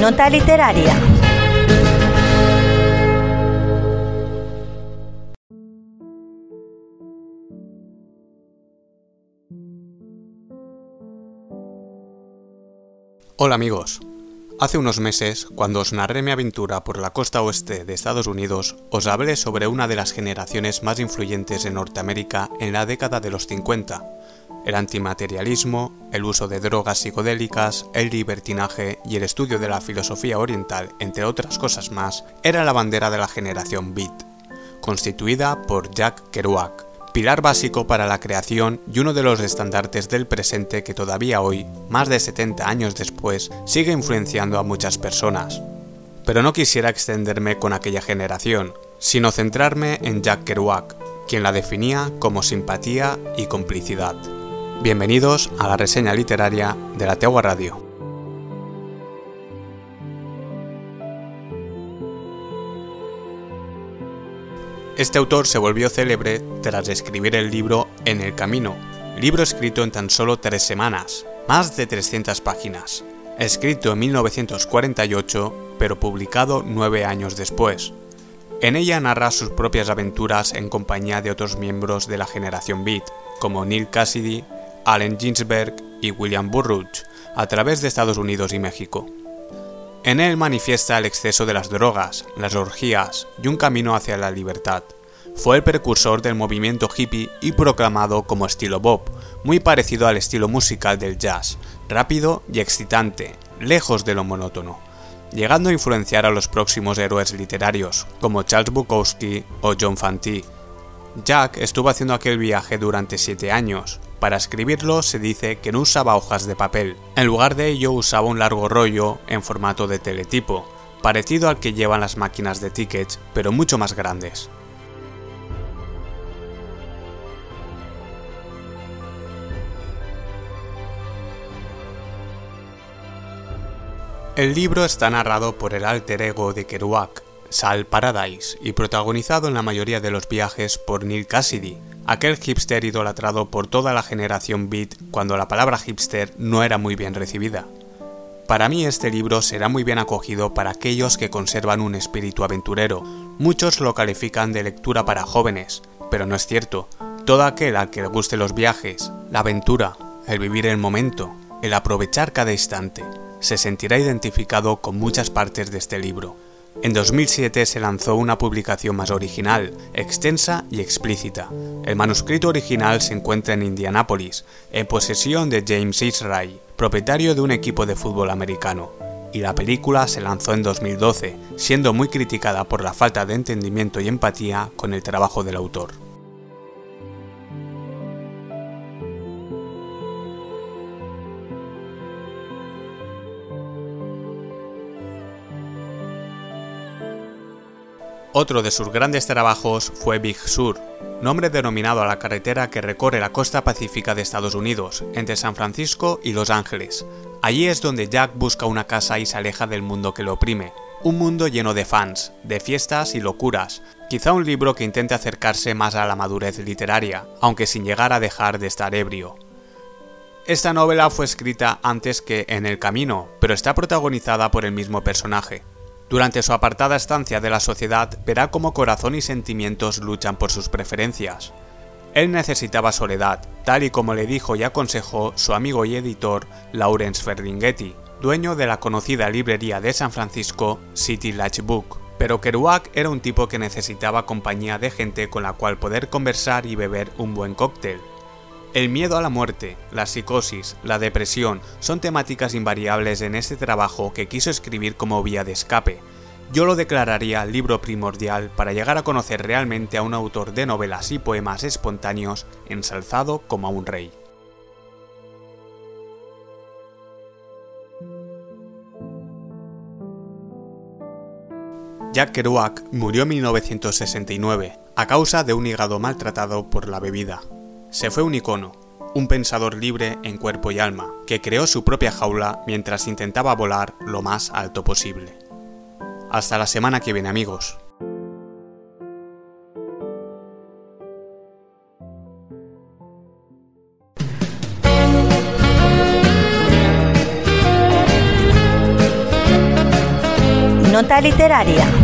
Nota literaria. Hola amigos. Hace unos meses, cuando os narré mi aventura por la costa oeste de Estados Unidos, os hablé sobre una de las generaciones más influyentes en Norteamérica en la década de los 50. El antimaterialismo, el uso de drogas psicodélicas, el libertinaje y el estudio de la filosofía oriental, entre otras cosas más, era la bandera de la generación Beat, constituida por Jack Kerouac, pilar básico para la creación y uno de los estandartes del presente que todavía hoy, más de 70 años después, sigue influenciando a muchas personas. Pero no quisiera extenderme con aquella generación, sino centrarme en Jack Kerouac, quien la definía como simpatía y complicidad. Bienvenidos a la reseña literaria de la Tegua Radio. Este autor se volvió célebre tras escribir el libro En el Camino, libro escrito en tan solo tres semanas, más de 300 páginas, escrito en 1948, pero publicado nueve años después. En ella narra sus propias aventuras en compañía de otros miembros de la generación Beat, como Neil Cassidy, Allen Ginsberg y William Burroughs, a través de Estados Unidos y México. En él manifiesta el exceso de las drogas, las orgías y un camino hacia la libertad. Fue el precursor del movimiento hippie y proclamado como estilo Bob, muy parecido al estilo musical del jazz, rápido y excitante, lejos de lo monótono, llegando a influenciar a los próximos héroes literarios, como Charles Bukowski o John Fante. Jack estuvo haciendo aquel viaje durante siete años, para escribirlo se dice que no usaba hojas de papel. En lugar de ello usaba un largo rollo en formato de teletipo, parecido al que llevan las máquinas de tickets, pero mucho más grandes. El libro está narrado por el alter ego de Kerouac, Sal Paradise, y protagonizado en la mayoría de los viajes por Neil Cassidy, aquel hipster idolatrado por toda la generación beat cuando la palabra hipster no era muy bien recibida. Para mí este libro será muy bien acogido para aquellos que conservan un espíritu aventurero. Muchos lo califican de lectura para jóvenes, pero no es cierto. Todo aquel al que le guste los viajes, la aventura, el vivir el momento, el aprovechar cada instante, se sentirá identificado con muchas partes de este libro. En 2007 se lanzó una publicación más original, extensa y explícita. El manuscrito original se encuentra en Indianápolis, en posesión de James Israel, propietario de un equipo de fútbol americano, y la película se lanzó en 2012, siendo muy criticada por la falta de entendimiento y empatía con el trabajo del autor. Otro de sus grandes trabajos fue Big Sur, nombre denominado a la carretera que recorre la costa pacífica de Estados Unidos, entre San Francisco y Los Ángeles. Allí es donde Jack busca una casa y se aleja del mundo que lo oprime. Un mundo lleno de fans, de fiestas y locuras. Quizá un libro que intente acercarse más a la madurez literaria, aunque sin llegar a dejar de estar ebrio. Esta novela fue escrita antes que En el Camino, pero está protagonizada por el mismo personaje. Durante su apartada estancia de la sociedad verá cómo corazón y sentimientos luchan por sus preferencias. Él necesitaba soledad, tal y como le dijo y aconsejó su amigo y editor Lawrence Ferlinghetti, dueño de la conocida librería de San Francisco City Latch Book. Pero Kerouac era un tipo que necesitaba compañía de gente con la cual poder conversar y beber un buen cóctel. El miedo a la muerte, la psicosis, la depresión son temáticas invariables en este trabajo que quiso escribir como vía de escape. Yo lo declararía libro primordial para llegar a conocer realmente a un autor de novelas y poemas espontáneos ensalzado como a un rey. Jack Kerouac murió en 1969 a causa de un hígado maltratado por la bebida. Se fue un icono, un pensador libre en cuerpo y alma, que creó su propia jaula mientras intentaba volar lo más alto posible. Hasta la semana que viene amigos. Nota literaria.